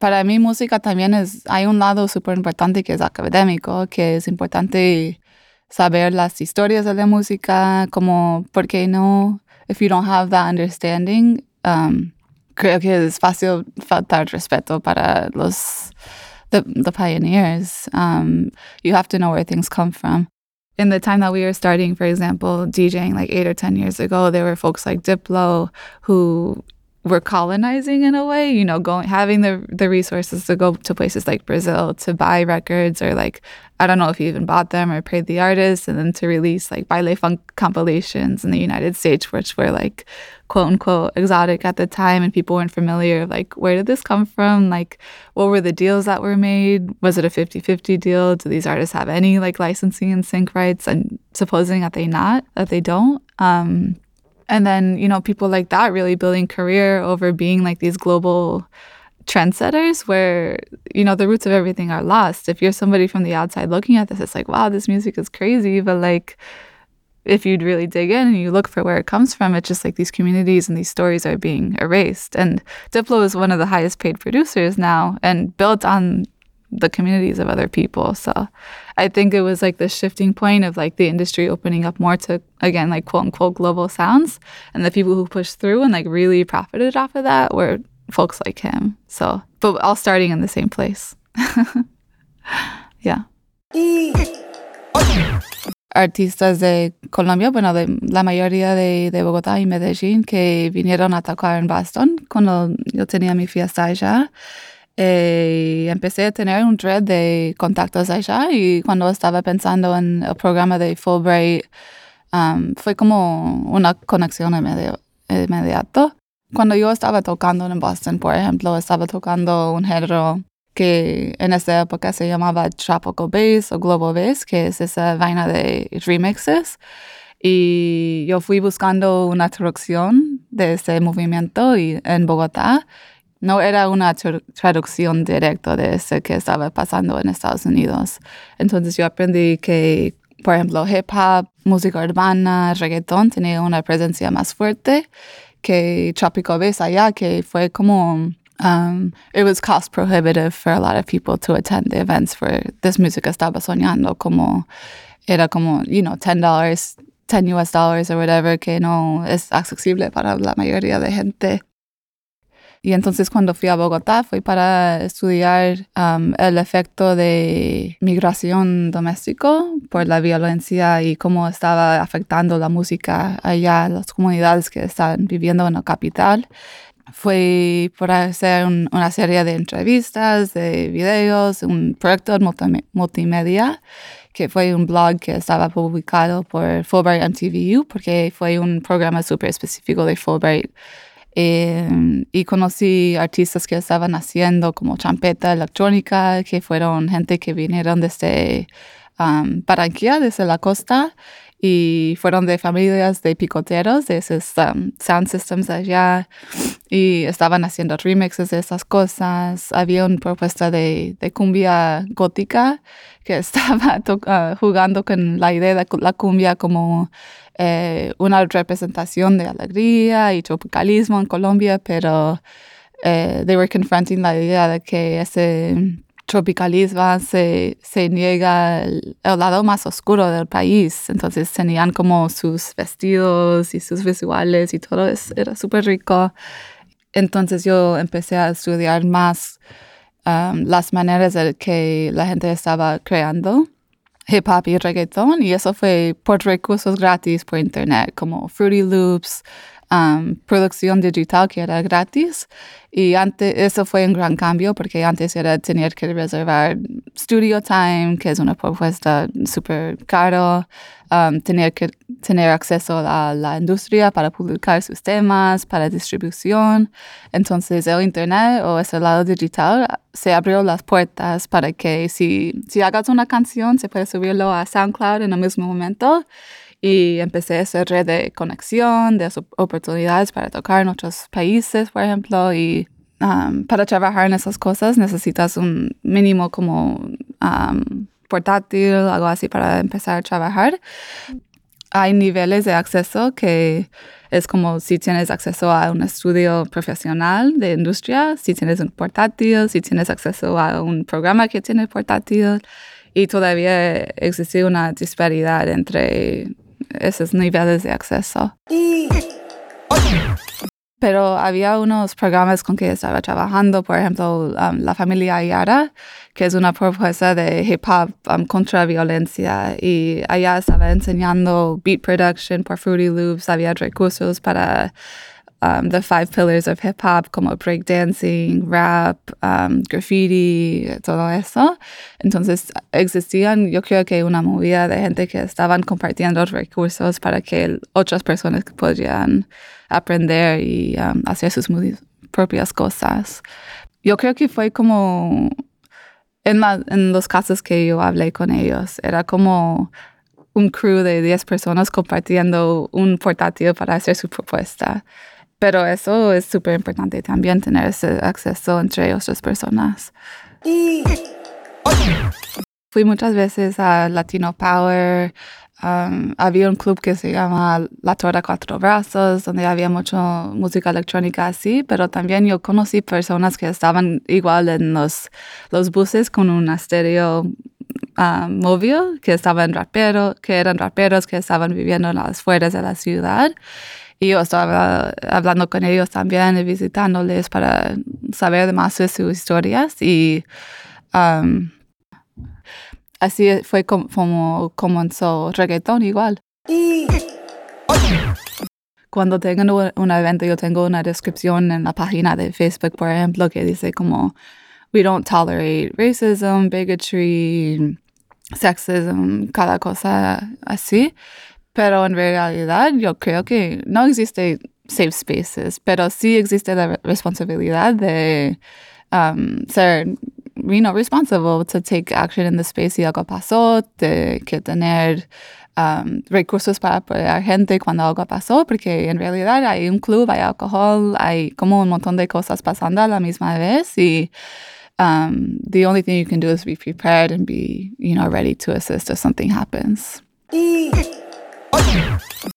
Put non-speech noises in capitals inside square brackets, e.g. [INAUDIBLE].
para mí música también es, hay un lado súper importante que es académico, que es importante saber las historias de la música, como, porque no, if you don't have that understanding, um, creo que es fácil faltar respeto para los, the, the pioneers. Um, you have to know where things come from. In the time that we were starting, for example, DJing like eight or 10 years ago, there were folks like Diplo who we're colonizing in a way, you know, going having the the resources to go to places like Brazil to buy records or like I don't know if you even bought them or paid the artist and then to release like baile funk compilations in the United States, which were like quote unquote exotic at the time and people weren't familiar like where did this come from? Like what were the deals that were made? Was it a 50-50 deal? Do these artists have any like licensing and sync rights? And supposing that they not, that they don't. Um and then, you know, people like that really building career over being like these global trendsetters where, you know, the roots of everything are lost. If you're somebody from the outside looking at this, it's like, wow, this music is crazy. But like, if you'd really dig in and you look for where it comes from, it's just like these communities and these stories are being erased. And Diplo is one of the highest paid producers now and built on the communities of other people. So I think it was like the shifting point of like the industry opening up more to again like quote unquote global sounds. And the people who pushed through and like really profited off of that were folks like him. So but all starting in the same place. [LAUGHS] yeah. Artistas de Colombia, bueno, de la mayoría de, de Bogotá y Medellín que vinieron a tocar en Boston cuando yo tenía mi fiesta allá. Eh, empecé a tener un red de contactos allá y cuando estaba pensando en el programa de Fulbright um, fue como una conexión inmediata. Cuando yo estaba tocando en Boston, por ejemplo, estaba tocando un género que en esa época se llamaba Tropical Bass o Global Bass, que es esa vaina de remixes. Y yo fui buscando una traducción de ese movimiento y, en Bogotá no era una traducción directa de ese que estaba pasando en Estados Unidos. Entonces yo aprendí que, por ejemplo, hip hop, música urbana, reggaeton tenía una presencia más fuerte que Tropical Bass allá, que fue como um, it was cost prohibitive for a lot of people to attend the events where this music estaba soñando, como era como, you know, $10, 10 US dollars or whatever, que no es accesible para la mayoría de gente. Y entonces cuando fui a Bogotá fui para estudiar um, el efecto de migración doméstico por la violencia y cómo estaba afectando la música allá, las comunidades que están viviendo en la capital. Fui por hacer una serie de entrevistas, de videos, un proyecto multimedia que fue un blog que estaba publicado por Fulbright MTVU porque fue un programa súper específico de Fulbright Em, y conocí artistas que estaban haciendo como champeta electrónica, que fueron gente que vinieron desde um, Barranquilla, desde la costa, y fueron de familias de picoteros, de esos sound systems allá, y estaban haciendo remixes de esas cosas. Había una propuesta de, de cumbia gótica que [LAUGHS] estaba uh, jugando con la idea de la cumbia como eh, una representación de alegría y tropicalismo en Colombia, pero eh, they were confronting la idea de que ese tropicalismo se, se niega el, lado más oscuro del país. Entonces tenían como sus vestidos y sus visuales y todo eso era súper rico. Entonces yo empecé a estudiar más um, las maneras de que la gente estaba creando hip hop y reggaeton y eso fue por recursos gratis por internet como Fruity Loops, producción digital que era gratis. Y antes eso fue un gran cambio porque antes era tener que reservar studio time que es una propuesta súper caro tener que tener acceso a la industria para publicar sus temas para distribución. Entonces el internet o ese lado digital se abrió las puertas para que si si hagas una canción se puede subirlo a SoundCloud en el mismo momento y empecé a hacer red de conexión, de oportunidades para tocar en otros países, por ejemplo, y um, para trabajar en esas cosas necesitas un mínimo como um, portátil, algo así para empezar a trabajar. Hay niveles de acceso que es como si tienes acceso a un estudio profesional de industria, si tienes un portátil, si tienes acceso a un programa que tiene portátil y todavía existe una disparidad entre esos niveles de acceso. Pero había unos programas con que estaba trabajando, por ejemplo, um, La Familia Ayara, que es una propuesta de hip hop um, contra violencia. Y allá estaba enseñando beat production por Fruity Loops, había recursos para um, the five pillars of hip hop, como breakdancing, rap, um, graffiti, todo eso. Entonces existían, yo creo que una movida de gente que estaban compartiendo recursos para que otras personas podrían aprender y um, hacer sus propias cosas. Yo creo que fue como, en, en los casos que yo hablé con ellos, era como un crew de 10 personas compartiendo un portátil para hacer su propuesta. Pero eso es súper importante también, tener ese acceso entre otras personas. Fui muchas veces a Latino Power. Um, había un club que se llama La Torre Cuatro Brazos, donde había mucha música electrónica así, pero también yo conocí personas que estaban igual en los, los buses con un estéreo um, móvil, que estaban raperos, que eran raperos que estaban viviendo en las fuerzas de la ciudad y yo estaba hablando con ellos también y visitándoles para saber más de sus historias. Y um, así fue como, comenzó reggaetón igual. Cuando tengo un evento, yo tengo una descripción en la página de Facebook, por ejemplo, que dice como, we don't tolerate racism, bigotry, sexism, cada cosa así. Pero en realidad yo creo que no existe safe spaces, pero sí existe la responsabilidad de um, ser you know, responsible to take action in the space si algo pasó, de que tener um, recursos para apoyar gente cuando algo pasó, porque en realidad hay un club, hay alcohol, hay como un montón de cosas pasando a la misma vez y um, the only thing you can do is be prepared and be, you know, ready to assist if something happens. あっ!